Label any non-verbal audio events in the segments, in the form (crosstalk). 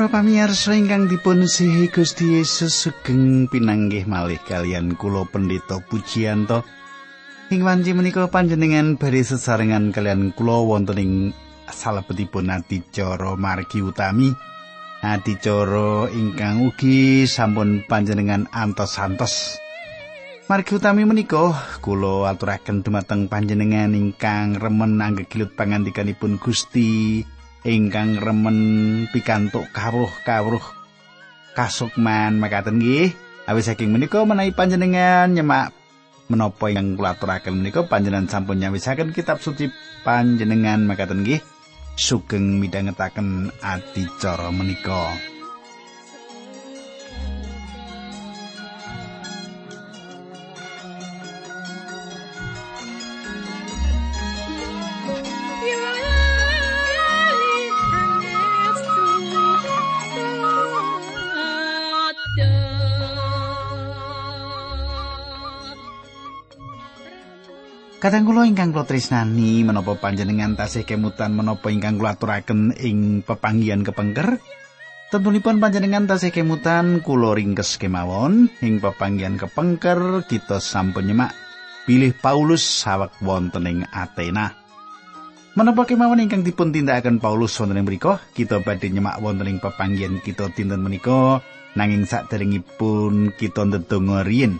Para pamirsa ingkang dipun sihi Gusti Yesus sugeng pinanggih malih kalian kula pendeta Pujiyanto. Ing wanci menika panjenengan bari sesarengan kalian kula wonten ing salebetipun adicara margi utami. Adicara ingkang ugi sampun panjenengan antos-antos. Margi utami menika kula aturaken dumateng panjenengan ingkang remen anggegilut pangandikanipun Gusti. Ingkang remen pikantuk kawruh-kawruh kasukman makaten nggih. Awis saking menika menawi panjenengan nyemak menapa ingkang kula aturaken menika panjenengan sampun nyawisaken kitab suci panjenengan makaten nggih. Sugeng midhangetaken adicara menika Kadang kula ingkang kula tresnani menapa panjenengan tasih kemutan menapa ingkang kula aturaken ing pepanggihan kepengker Tentunipun panjenengan tasih kemutan kula ringkes kemawon ing pepanggihan kepengker kita sampun nyemak pilih Paulus sawek wonten ing Athena. Menapa kemawon ingkang dipun tindakaken Paulus wonten ing mriku kita badhe nyemak wonten ing pepanggihan kita dinten menika nanging saderengipun kita ndedonga riyin.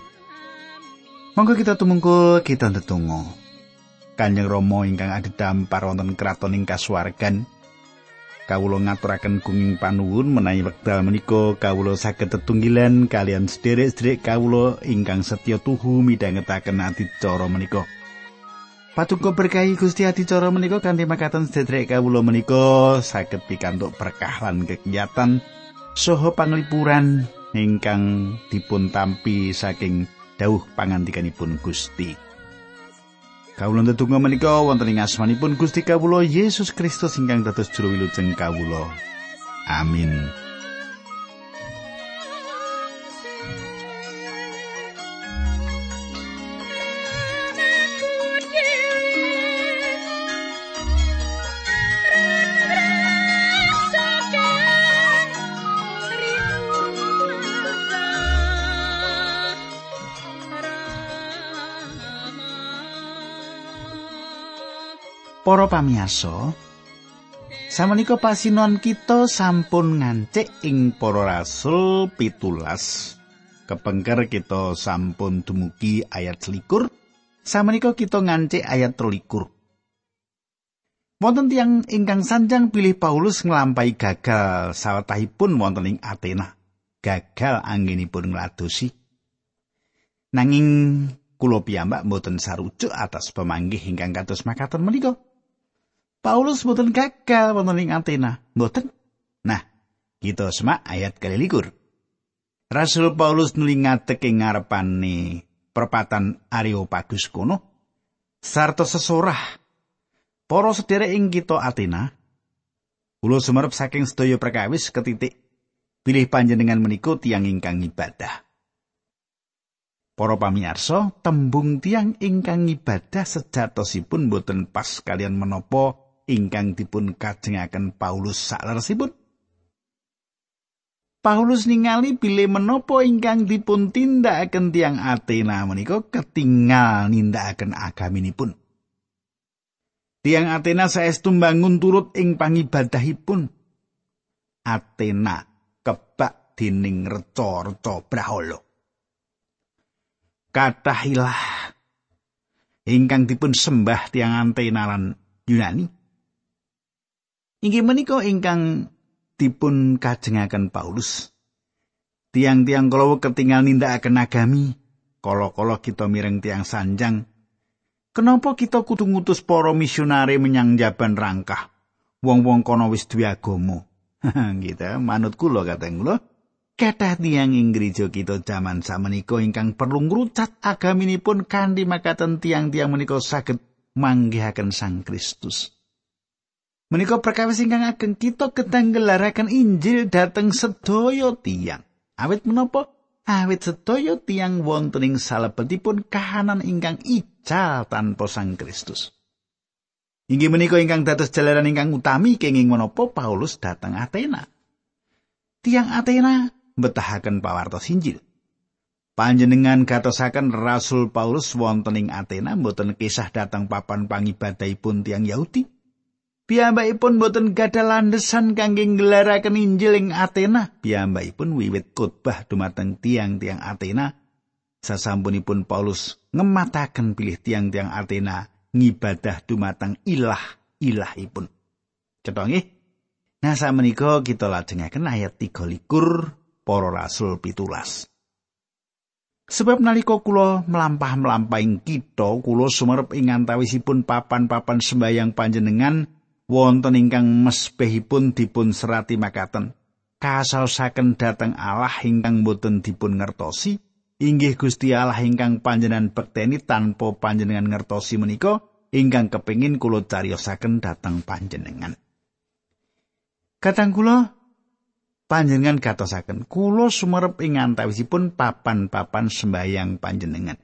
Monggo kita tumungkul kita ndedonga. Kanjeng Rama ingkang adhedhampar wonten kraton ing kasuwargan. Kawula ngaturaken gunging panuwun menawi wekdal menika kawula saged tetunggilan kalian sederek-sederek kawula ingkang setya tuhu midhangetaken adicara menika. Paduka berkahi Gusti adicara menika kanthi makaten sederek kawula menika saged pikantuk berkah lan kegiatan saha panglipuran ingkang dipun tampi saking dawuh pangandikanipun Gusti. Kawula ndedonga menika wonten ing asmanipun Gusti kawula Yesus Kristus ingkang dados juru wilujeng kawula. Amin. Para pamiyasa, samenika pasinon kita sampun ngancik ing para rasul pitulas. Kepengker kita sampun dumugi ayat selikur, samenika kita ngancik ayat trolikur. Wonten tiang ingkang sanjang pilih Paulus nglampahi gagal sawetahipun wonten ing Athena. Gagal anggenipun ngladosi. Nanging kula piyambak mboten sarujuk atas pemanggih ingkang kados makaten menika. Paulus mboten gagal wonten ing Athena, mboten. Nah, kita semak ayat kali likur. Rasul Paulus nuli ngadeg ing ngarepane perpatan Areopagus kono sarta sesorah para sederek ing kita Athena kula sumerep saking sedaya perkawis ketitik pilih panjenengan menika tiang ingkang ibadah. Para pamirsa, tembung tiang ingkang ibadah sejatosipun boten pas kalian menapa ingkang dipun kajengaken Paulus sakleresipun. Paulus ningali bilih menapa ingkang dipun tindakaken tiang Athena menika ketinggal nindakaken agaminipun. Tiang Athena saestu mbangun turut ing pangibadahipun. Athena kebak dening reca-reca Brahala. Kathahilah ingkang dipun sembah tiang Athena lan Yunani. Inggih menika ingkang dipun kajengaken Paulus. Tiang-tiang kala ketinggal nindakaken agami, kala-kala kita mireng tiang sanjang. Kenapa kita kudu ngutus para misionari menyang jaban rangkah? Wong-wong kono wis duwe agama. (laughs) gitu, manut kula kateng kula. Kathah tiang ing gereja kita jaman samenika ingkang perlu ngrucat agaminipun kanthi makaten tiang-tiang menika saged manggihaken Sang Kristus. Menika perkawis ingkang ageng kita ketanggelaraken Injil dhateng sedaya tiyang. Awit menapa? Awit sedaya tiyang wonten ing salebetipun kahanan ingkang ical tanpa Sang Kristus. Inggih menika ingkang dados jalaran ingkang utami kenging menapa Paulus dhateng Athena. tiang Athena mbetahaken pawartos Injil. Panjenengan gatosaken Rasul Paulus wonten ing Athena mboten kisah datang papan pangibadahipun tiang Yahudi. Piyambakipun mboten gadah landesan kangge nggelaraken Injil ing Athena. Piyambakipun wiwit khotbah dumateng tiang-tiang Athena sasampunipun Paulus ngemataken pilih tiang-tiang Athena ngibadah dumateng ilah-ilahipun. Cetha nggih? Nah menika kita lajengaken ayat 3 likur para rasul pitulas. Sebab nalika kula melampah-melampahing kita kula sumerep ing antawisipun papan-papan sembayang panjenengan wonten ingkang mesbehipun dipun serati makaten. Kasaosaken dhateng Allah ingkang boten dipun ngertosi, inggih Gusti Allah ingkang panjenengan bekteni tanpa panjenengan ngertosi menika ingkang kepingin kula cariyosaken dhateng panjenengan. Katang kula panjenengan katosaken kula sumerep ing antawisipun papan-papan sembayang panjenengan.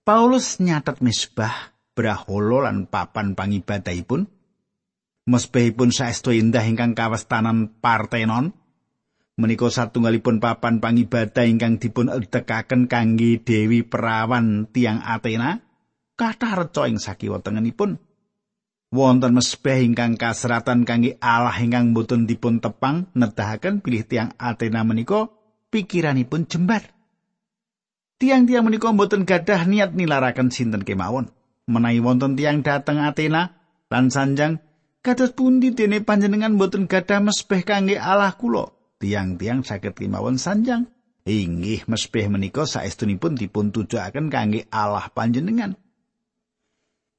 Paulus nyatet misbah braholo lan papan pangibadahipun. Mesbahipun saestu indah ingkang kawestanan Partenon. Menika satunggalipun papan pangibadah ingkang dipun edekaken kangge Dewi Perawan tiang Athena. Kathah reca ing sakiwa tengenipun. wonten mesbeh ingkang kasratan kangge Allah ingkang boten dipun tepang nedahaken pilih tiang Athena menika pikiranipun jembar. Tiang-tiang menika boten gadah niat nilaraken sinten kemawon. Menawi wonten tiang dateng Athena lan sanjang kados pundi dene panjenengan boten gadah mesbeh kangge Allah kula. Tiang-tiang saged kemawon sanjang. Inggih mesbeh menika saestunipun dipun tujuaken kangge Allah panjenengan.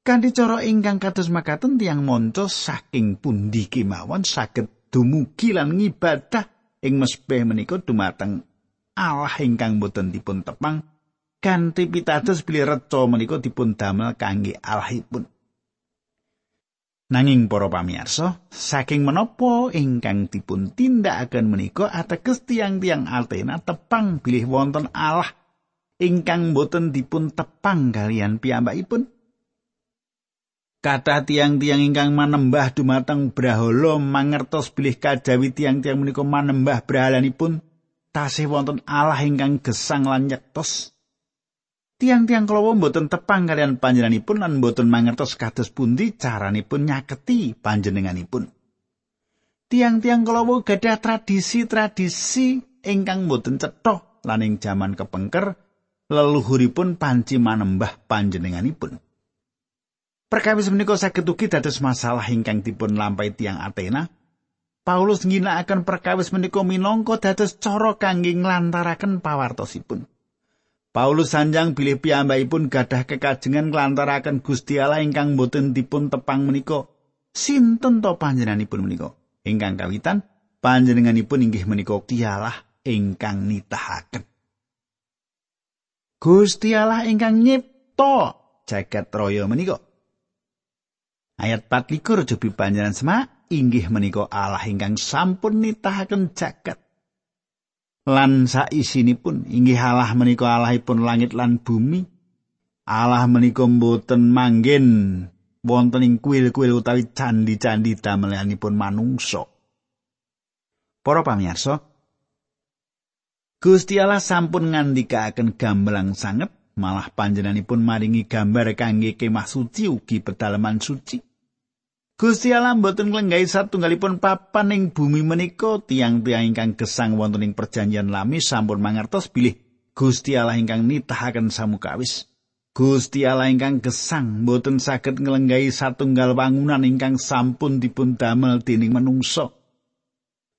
Kanthi cara ingkang kados makaten tiang monco saking pundi kemawon saged dumugi lan ngibadah ing mesbeh menika dumateng Allah ingkang boten dipun tepang kanthi pitados bilih reca menika dipun damel kangge Allahipun. Nanging para pamirsa, saking menapa ingkang dipun tindakaken menika ateges tiang-tiang Altena tepang bilih wonten Allah ingkang boten dipun tepang kalian piyambakipun. Kata tiang-tiang ingkang manembah dumateng brahala mangertos bilih kajawi tiang-tiang menika manembah brahalanipun tasih wonten Allah ingkang gesang lan nyektos. Tiang-tiang kalawa mboten tepang kalian panjenenganipun lan mboten mangertos kados pundi caranipun nyaketi panjenenganipun. Tiang-tiang kalawa gadah tradisi-tradisi ingkang mboten cetha lan ing jaman kepengker leluhuripun panci manembah panjenenganipun. Perkawis menika saged ugi dados masalah ingkang dipun lampahi tiang Athena. Paulus ngginakaken perkawis menika minangka dados cara kangge nglantaraken pawartosipun. Paulus sanjang bilih piyambakipun gadah kekajengan nglantaraken Gusti Allah ingkang boten dipun tepang menika. Sinten to panjenenganipun menika? Ingkang kawitan panjenenganipun inggih menika Allah ingkang nitahaken. Gusti Allah ingkang nyipta jagat raya menika. Ayat 24 jobi panjenengan semak inggih menika Allah ingkang sampun nitahaken jagat. Lan saisinipun inggih Allah menika Allahipun langit lan bumi. Allah menika mboten manggen wonten ing kuil-kuil utawi candi-candi damelanipun manungsa. Para pamirsa, Gusti Allah sampun ngandikaken gamblang sanget malah panjenenganipun maringi gambar kangge kemah suci ugi pedalaman suci. Gusti Allah mboten nglenggahi satunggalipun papan ing bumi menika tiang-tiang ingkang gesang wonten ing perjanjian lami sampun mangertos bilih Gusti Allah ingkang nitahaken samukawis. Gusti Allah ingkang gesang mboten saged nglenggahi satunggal bangunan ingkang sampun dipun damel dening manungsa.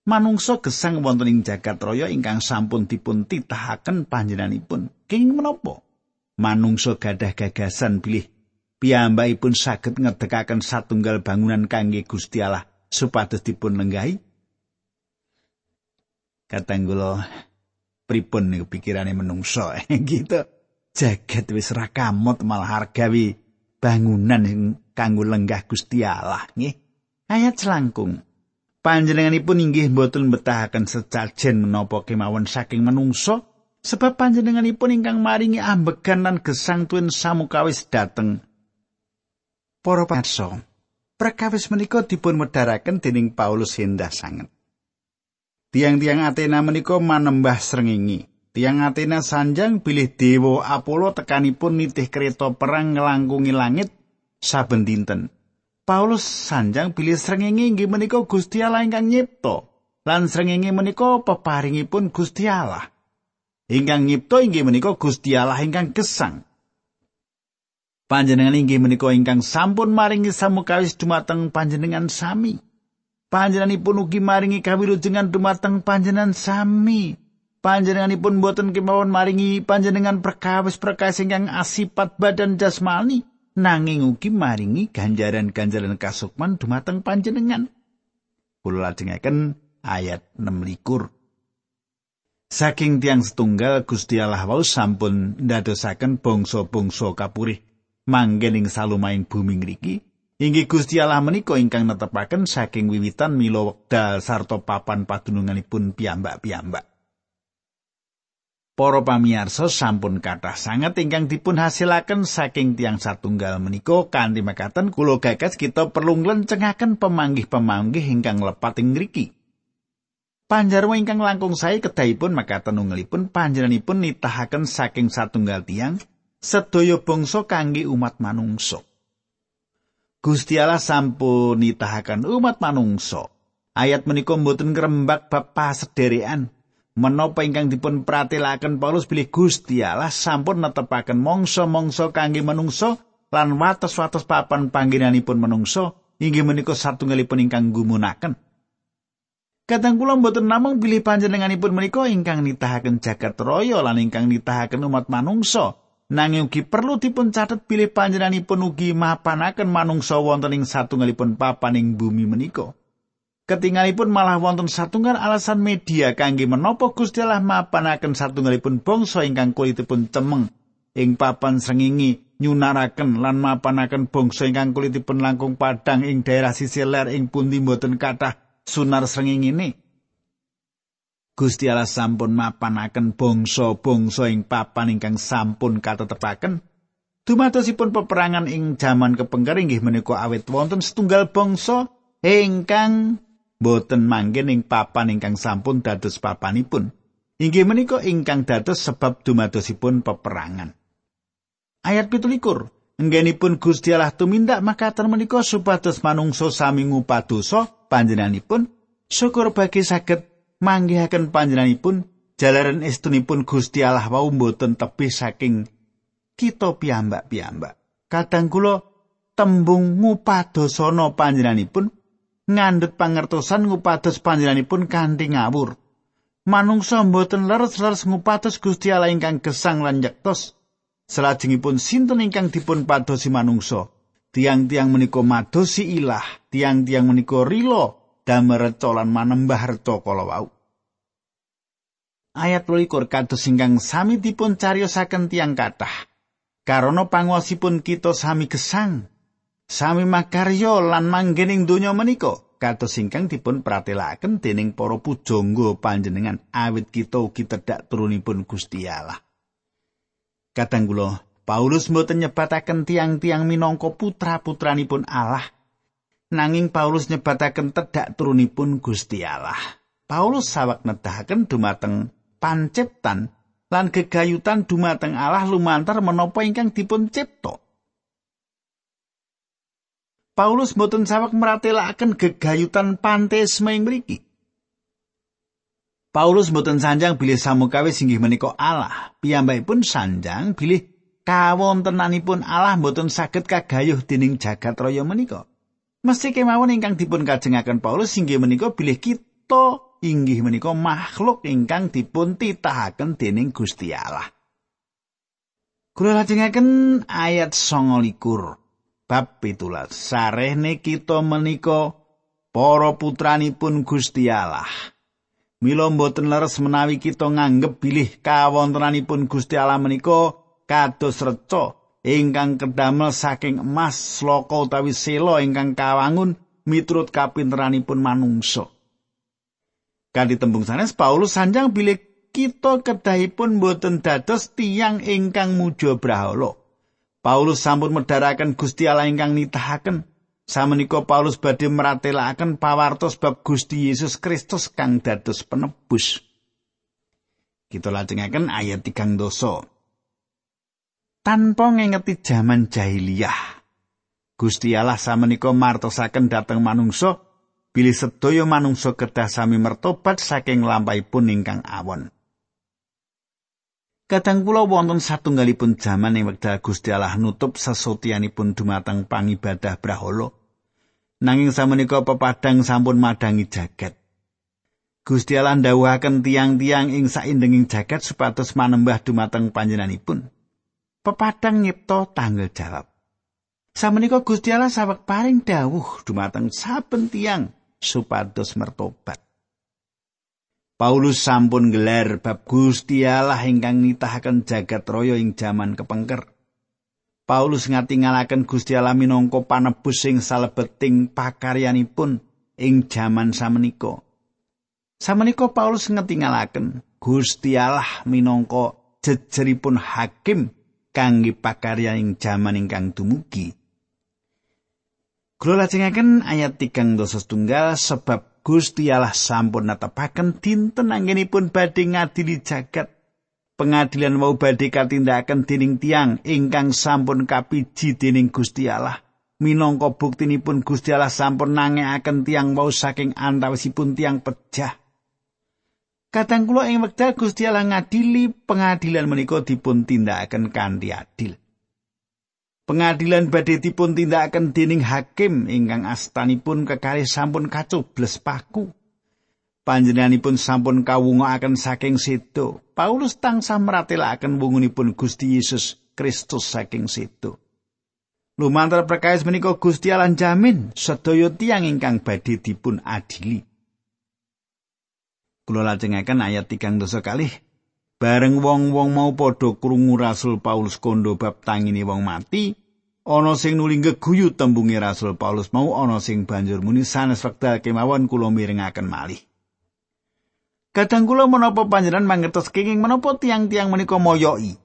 Manungsa gesang wonten ing jagat raya ingkang sampun dipun titahaken panjenenganipun. Kenging menapa? Manungsa gadah gagasan bilih piyambakipun saged ngedekaken satunggal bangunan kangge Gusti Allah supados dipun lenggahi. Katanggula pripun niku pikirane menungso (laughs) gitu. Jagat wis ra kamot malah hargawi bangunan kanggo lenggah Gusti Allah nggih. Ayat selangkung. Panjenenganipun inggih boten betahaken secajen menapa kemawon saking menungso sebab panjenenganipun ingkang maringi ambegan lan gesang tuwin samukawis dateng Para pamirsa, perkawis menika dipun medharaken dening Paulus hendah sanget. Tiang-tiang Athena menika manembah srengenge. Tiang Athena sanjang bilih dewa Apollo tekanipun nitih kereta perang ngelangkungi langit saben dinten. Paulus sanjang bilih srengenge inggih menika Gusti Allah ingkang nyipta. Lan srengenge menika peparingipun Gusti Allah. Ingkang nyipta inggih menika Gusti Allah ingkang gesang. Panjenengan inggih menika ingkang sampun maringi samukawis dumateng panjenengan sami. Panjenenganipun ugi maringi kawilujengan dumateng panjenengan sami. Panjenenganipun boten kemawon maringi panjenengan perkawis-perkawis ingkang asipat badan jasmani, nanging ugi maringi ganjaran-ganjaran kasukman dumateng panjenengan. Kula lajengaken ayat 6 likur. Saking tiang setunggal Gusti Allah wau sampun ndadosaken bangsa-bangsa kapurih manggen ing salumaing bumi ngriki inggih Gusti Allah menika ingkang netepaken saking wiwitan mila wekdal sarta papan padununganipun piyambak-piyambak Para pamirsa sampun kathah sanget ingkang dipun hasilaken saking tiang satunggal menika kanthi mekaten kula gagas kita perlu nglencengaken pemanggih-pemanggih ingkang lepat ing ngriki. Panjarwa ingkang langkung sae kedahipun mekaten unggelipun panjenenganipun nitahaken saking satunggal tiang sedaya bangsa kangge umat manungsa. Gusti Allah sampun nitahaken umat manungsa. Ayat menika mboten ngrembak bab pasederekan. Menapa ingkang dipun pratelaken Paulus bilih Gusti Allah sampun netepaken mangsa-mangsa kangge manungsa lan wates-wates papan panggenanipun manungsa inggih menika satunggalipun ingkang gumunaken. Kadang kula mboten namung bilih panjenenganipun menika ingkang nitahaken jagat raya lan ingkang nitahaken umat manungsa. Nanging ugi perlu dipun catet bilih panjenenganipun ugi mapanaken manungsa wonten ing satunggalipun papan ing bumi menika. Ketinggalipun malah wonten satunggal alasan media kangge menapa Gusti Allah mapanaken satunggalipun bangsa ingkang kulitipun cemeng ing papan srengenge nyunaraken lan mapanaken bangsa ingkang kulitipun langkung padang ing daerah sisi ler ing pundi boten kathah sunar srengenge ini. Gusti Allah sampun mapanaken bangsa-bangsa ing papan ingkang sampun katetepaken. Dumatosipun peperangan ing jaman kepengker inggih menika awet wonten setunggal bangsa ingkang boten manggen ing papan ingkang sampun dados papanipun. Inggih menika ingkang dados sebab dumatosipun peperangan. Ayat 17 Enggenipun Gusti Allah tumindak makaten menika supados manungsa sami ngupadosa panjenenganipun syukur bagi saged manggihaken panjenenganipun jalaran estunipun Gusti Allah wau mboten tebih saking kita piyambak-piyambak. Kadang kula tembung ngupadosana panjenenganipun ngandhut pangertosan ngupados panjenenganipun kanthi ngawur. Manungsa mboten leres-leres ngupados Gusti Allah ingkang gesang lan nyektos. Salajengipun sinten ingkang dipun padosi manungsa? Tiang-tiang menika madosi ilah, tiang-tiang menika rila damereca lan manembah reca kala wau. Ayat 12 kados ingkang sami dipun cariyosaken tiang kathah. Karana panguwasipun kita sami gesang, sami makarya lan manggening donya menika, kados ingkang dipun pratelakaken dening para pujangga panjenengan awit kita ugi tedhak turunipun Gusti Allah. Kadang kula Paulus mboten nyebataken tiang-tiang minangka putra-putranipun Allah nanging Paulus nyebataken tedhak turunipun Gusti Allah. Paulus sawak nedahaken dumateng panciptan lan gegayutan dumateng Allah lumantar menapa ingkang dipun cipta. Paulus boten sawak meratelaken gegayutan panteisme ing mriki. Paulus boten sanjang bilih samukawis inggih menika Allah. Piyambakipun sanjang bilih kawontenanipun Allah boten saged kagayuh dening jagat raya menika. Mesti kemawon ingkang dipun kajengaken Paulus inggih menika bilih kita inggih menika makhluk ingkang dipun titahaken dening Gusti Allah. Kula lajengaken ayat 29 bab 17. Sarehne kita menika para putranipun Gusti Allah. Mila mboten leres menawi kita nganggep bilih kawontenanipun Gusti Allah menika kados reca ingkang kedamel saking emas sloka utawi sela ingkang kawangun miturut kapinteranipun manungsa. Kanthi tembung sanes Paulus sanjang bilih kita kedahipun boten dados tiang ingkang muja brahala. Paulus sampun medharaken Gusti Allah ingkang nitahaken Samenika Paulus badhe meratelaken pawartos bab Gusti Yesus Kristus kang dados penebus. Kita lajengaken ayat tigang dosa. Tanpa ngengeti jaman jahiliyah, Gusti Allah samenika martosaken dhateng manungsa bilih sedaya manungsa kedah sami mertobat saking lampahipun ingkang awon. Kadang kula wonten satunggalipun jaman ing wekdal Gusti Allah nutup sesotianipun dumateng pangibadah brahala. Nanging samenika pepadang sampun madangi jagat. Gusti Allah ndhawuhaken tiang-tiang ing saindenging jagat supados manembah dumateng panjenenganipun. Pepadang nyipta tanggal jawab. Samenika Gusti Allah sawek paring dawuh dumateng saben tiang supados mertobat. Paulus sampun gelar bab Gusti Allah ingkang nitahaken jagat raya ing jaman kepengker. Paulus ngatingalaken Gusti Allah minangka panebus sing salebeting pakaryanipun ing jaman samenika. Samenika Paulus ngatingalaken Gusti Allah minangka jejeripun hakim kangge pakarya ing jaman ingkang dumugi. Kula lajengaken ayat 3 dosa setunggal sebab Gusti Allah sampun netepaken dinten anggenipun badhe ngadili jagat. Pengadilan wau badhe katindakan dening tiang ingkang sampun kapiji dening Gusti Allah. Minangka buktinipun Gusti Allah sampun nangekaken tiang wau saking antawisipun tiang pejah. Kadang kula ing wekdal Gusti Allah ngadili pengadilan menika dipun tindakaken kanthi adil. Pengadilan badhe dipun tindakaken dening hakim ingkang astanipun kekalih sampun kacubles paku. Panjenenganipun sampun kawungaken saking sedo. Paulus tansah meratelaken wungunipun Gusti Yesus Kristus saking sedo. Lumantar perkawis menika Gusti Allah jamin sedaya tiang ingkang badhe dipun adili. Kula lajengaken ayat 3 dosa kalih. Bareng wong-wong mau padha krungu Rasul Paulus kondo bab tangine wong mati, ana sing nuli geguyu tembunge Rasul Paulus mau ana sing banjur muni sanes wekdal kemawon kula mirengaken malih. Kadang kula menapa panjenengan mangertos kenging menapa tiang-tiang menika moyoki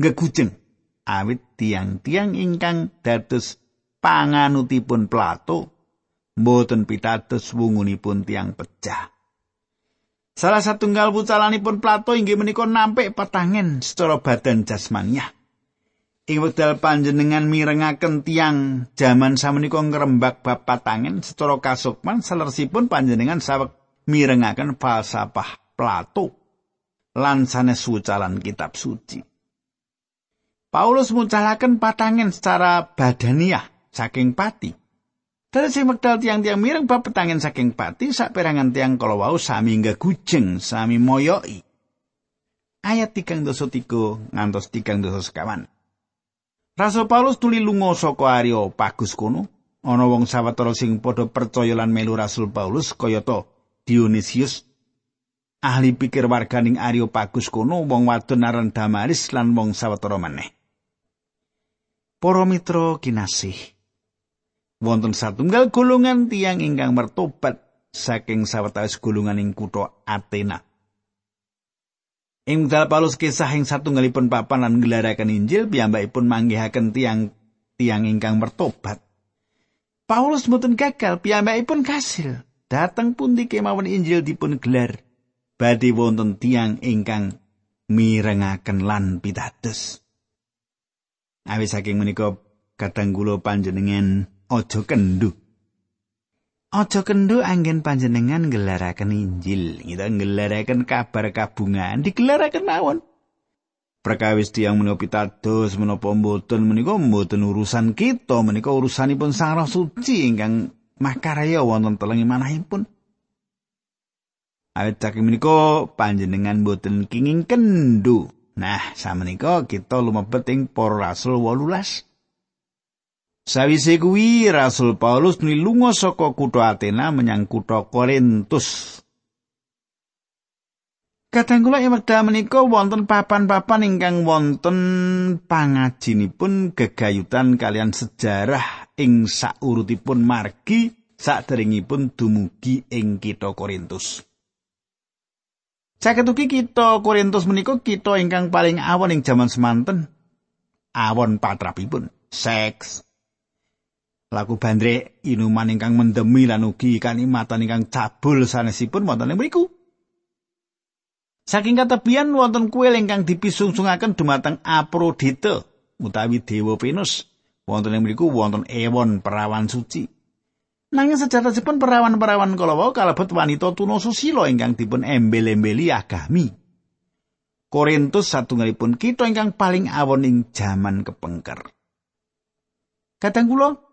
gegujeng awit tiang-tiang ingkang dados panganutipun Plato mboten pitados wungunipun tiang pecah. Salah satunggal pucalanipun Plato inggih menika nampik petangen secara badan jasmaniah. Ing wekdal panjenengan mirengaken tiang jaman samenika ngrembak bab patangen secara kasukman salersipun panjenengan sawek mirengaken falsafah Plato lan sanes wucalan kitab suci. Paulus mucalaken patangen secara badaniah saking pati. Terus sing wekdal tiang-tiang mireng bab petangen saking pati saperangan tiang kala wau sami gujeng, sami moyoi. Ayat tigang dosa tiga ngantos tigang dosa sekawan. Rasul Paulus tuli lunga saka Ario Pagus kono. Ana wong sawetara sing padha percaya lan melu Rasul Paulus kayata Dionysius ahli pikir warganing Ario Pagus kono wong wadon aran Damaris lan wong sawetara maneh. Para mitra kinasih, wonten satunggal golongan tiang ingkang mertobat saking sawetawis golongan ing kutha Athena. Ing dal Paulus kisah ing satunggalipun papan lan ngelaraken Injil piyambakipun manggihaken tiang tiang ingkang mertobat. Paulus mboten gagal piyambakipun kasil. Dateng pundi kemawon Injil dipun gelar badhe wonten tiang ingkang mirengaken lan pitados. Awis saking menika kadang kula panjenengan aja kendu. Aja kendu anggen panjenengan gelaraken Injil, kita gelaraken kabar kabungan, digelaraken mawon. Perkawis tiang menika pitados menapa mboten menika mboten urusan kita, menika urusanipun Sang Roh Suci ingkang makarya wonten telengi manahipun. Awit saking menika panjenengan mboten kenging kendu. Nah, samenika kita lumebet ing para rasul 18. Sawise kuwi Rasul Paulus nilunga saka kutha Athena menyang kutha Korintus. Kadang kula ing wekdal menika wonten papan-papan ingkang wonten pangajinipun gegayutan kalian sejarah ing saurutipun margi saderengipun dumugi ing kitha Korintus. Caketuki kita Korintus menika kita ingkang paling awon ing jaman semanten. Awon patrapipun, seks, laku bandrek inuman ingkang mendemi lan ugi kanikmatan ingkang cabul sanesipun wonten ing mriku. Saking katebian wonten kuil ingkang dipisungsungake dumateng Aprodite utawi dewa Venus. Wonten ing mriku wonten ewon perawan suci. Nanging sejatosipun perawan-perawan kala wau kalebet wanita tuna susila ingkang dipun embel-embeli agami. Korintus satunggalipun kita ingkang paling awon ing jaman kepengker. Kadang kula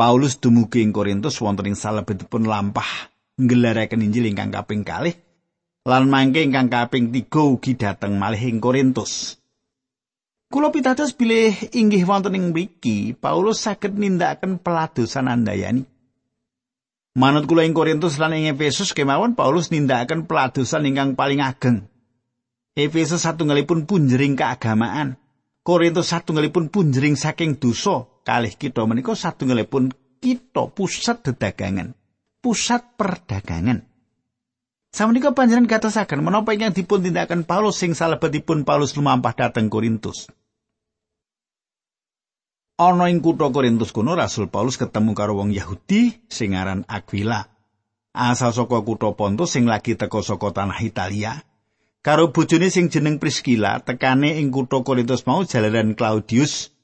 Paulus dumugi ing Korintus wonten ing salebetipun lampah nggelaraken Injil ingkang kaping kalih lan mangke ingkang kaping tiga ugi dateng malih ing Korintus. Kulo pitados bilih inggih wonten ing mriki Paulus saged nindakaken peladosan andayani. Manut kula ing Korintus lan ing Efesus kemawon Paulus nindakaken peladosan ingkang paling ageng. Efesus satunggalipun punjering keagamaan. Korintus satunggalipun punjering saking dosa. Kalih kita menika satunggalipun kita pusat dedagangan, pusat perdagangan. Samenika panjenengan gatosaken menapa ingkang dipun tindakan Paulus sing salebetipun Paulus lumampah dhateng Korintus. Ana ing kutha Korintus kuno Rasul Paulus ketemu karo wong Yahudi sing aran Aquila. Asal saka kutha Pontus sing lagi teka saka tanah Italia. Karo bojone sing jeneng Priscilla tekane ing kutha Korintus mau jalaran Claudius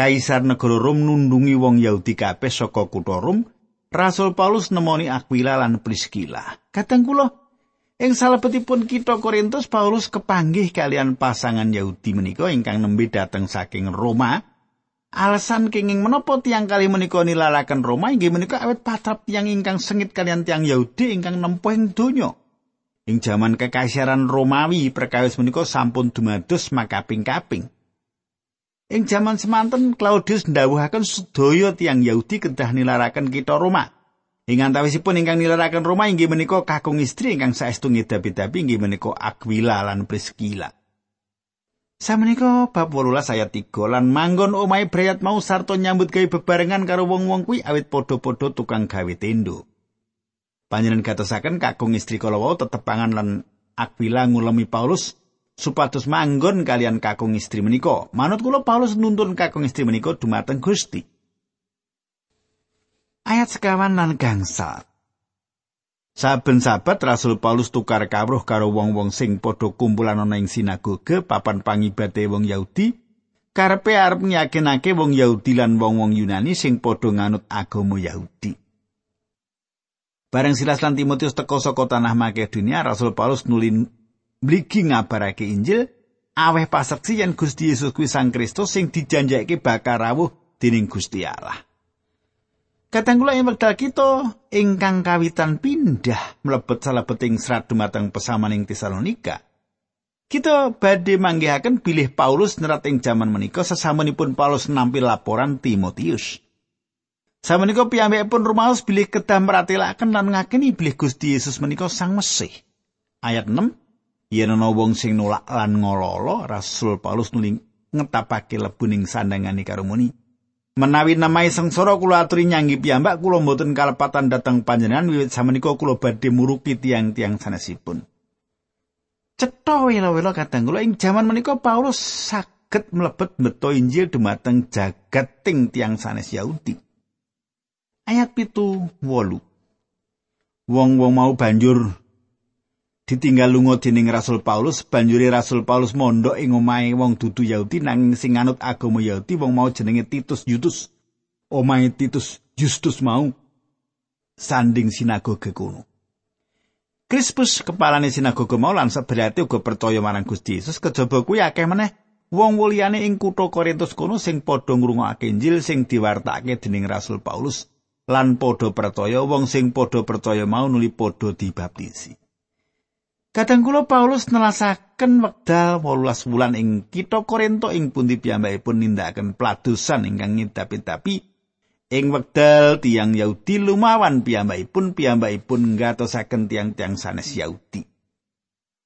Kaisar negara Rom nundungi wong Yahudi kabeh saka kutha Rom. Rasul Paulus nemoni Aquila lan Priscilla. Kadang kula Ing salebetipun kita Korintus Paulus kepanggih kalian pasangan Yahudi menika ingkang nembe dateng saking Roma. Alasan kenging menapa tiang kali menika nilalaken Roma inggih menika awet patrap tiang ingkang sengit kalian tiang Yahudi ingkang nempuh ing donya. Ing jaman kekaisaran Romawi perkawis menika sampun dumados makaping-kaping. Ing jaman semanten Claudius ndawuhaken sedaya tiang Yahudi kedah nilaraken kita Roma. Ing antawisipun ingkang nilaraken Roma inggih menika kakung istri ingkang saestu ngedapi-dapi inggih menika Aquila lan Priscilla. Samenika bab 18 ayat 3 lan manggon omahe Brayat mau sarta nyambut gawe bebarengan karo wong-wong kuwi awit padha-padha tukang gawe tendo. Panjenengan gatosaken kakung istri kala wau tetepangan lan Aquila ngulemi Paulus supados manggon kalian kakung istri menika. Manut kula Paulus nuntun kakung istri menika dumateng Gusti. ayat sekawan lan gangsa. Saben sabat Rasul Paulus tukar kawruh karo wong-wong sing padha kumpulan ana ing sinagoge papan pangibate wong Yahudi, karepe arep nyakinake wong Yahudi lan wong-wong Yunani sing padha nganut agama Yahudi. Bareng Silas lan Timotius teka saka tanah Makedonia, Rasul Paulus nulin mligi ngabarake Injil aweh pasaksi yen Gusti Yesus kuwi Sang Kristus sing dijanjake bakal rawuh dening Gusti Allah. Kadang kula ing kita ingkang kawitan pindah mlebet salebeting serat dumateng pesamaning Tesalonika. Kita badhe manggihaken bilih Paulus nerat ing jaman menika sesamunipun Paulus nampil laporan Timotius. Samenika piyambakipun rumaos bilih kedah meratelaken lan ngakeni bilih Gusti Yesus menika Sang Mesih. Ayat 6 Yen ana wong sing nolak lan ngololo, Rasul Paulus nuling ngetapake lebuning sandangane karo muni, Menawi namai sengsara kula aturi nyanggi piyambak kula mboten kalepatan dhateng panjenengan wiwit samenika kula badhe murupi tiang-tiang sanesipun. Cetha wela-wela kadang kula ing jaman menika Paulus saged mlebet meto Injil dumateng jagating tiang sanes Yahudi. Ayat pitu wolu. Wong-wong mau banjur ditinggal lunga dening Rasul Paulus banjuri Rasul Paulus mondok ing omahe wong dudu Yahudi nanging sing anut agama Yahudi wong mau jenenge Titus Yutus omahe Titus Justus mau sanding sinagoge kuno Krispus kepalane sinagoge mau lan sebrate uga percaya marang Gusti Yesus. Kejaba kuwi akeh meneh wong muliyane ing kutha Korintus kuno sing padha ngrungokake Injil sing diwartakake dening Rasul Paulus lan padha percaya wong sing padha percaya mau nuli padha dibaptisi Kadang kula Paulus nelasaken wekdal 18 wulan ing kitha Korinto ing pundi piyambakipun nindakaken pladusan ingkang ngidapi-dapi ing wekdal tiang Yahudi lumawan piyambakipun piyambakipun ngatosaken tiang-tiang sanes Yahudi.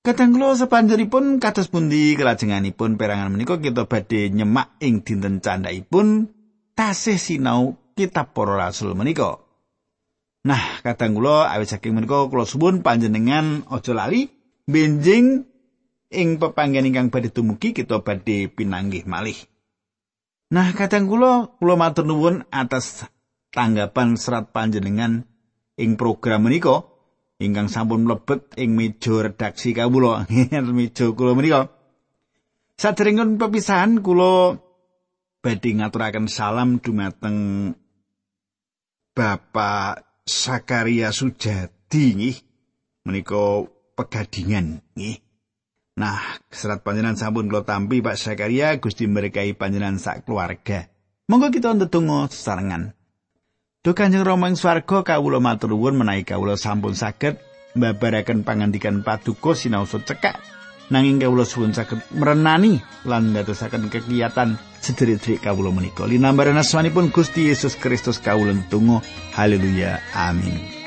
Kadang kula sapanjenipun kados pundi kelajenganipun perangan menika kita badhe nyemak ing dinten candhaipun tasih sinau kitab para rasul menika. Nah, kadang kula awit saking menika kula suwun panjenengan aja lali benjing ing pepanggen ingkang badhe dumugi kita badhe pinanggih malih. Nah, kadang kula kula matur nuwun atas tanggapan serat panjenengan ing program menika ingkang sampun mlebet ing meja redaksi kawula. (laughs) meja kula menika. Sadèrèngipun pepisahan kula badhe ngaturaken salam dumateng Bapak Sakaria Sujadi nggih menika pegadingan nggih. Nah, serat panjenengan sampun kula tampi Pak Sakaria Gusti berkahi panjenengan sak keluarga. Monggo kita ndedonga sesarengan. Duh Kanjeng Rama ing swarga kawula matur nuwun menawi kawula sampun saged mbabaraken pangandikan paduka sinau cekak nanging kawula suwun saged merenani lan ndadosaken kegiatan sederek-sederek kawula menika linambaran asmanipun Gusti Yesus Kristus kawula tunggu haleluya amin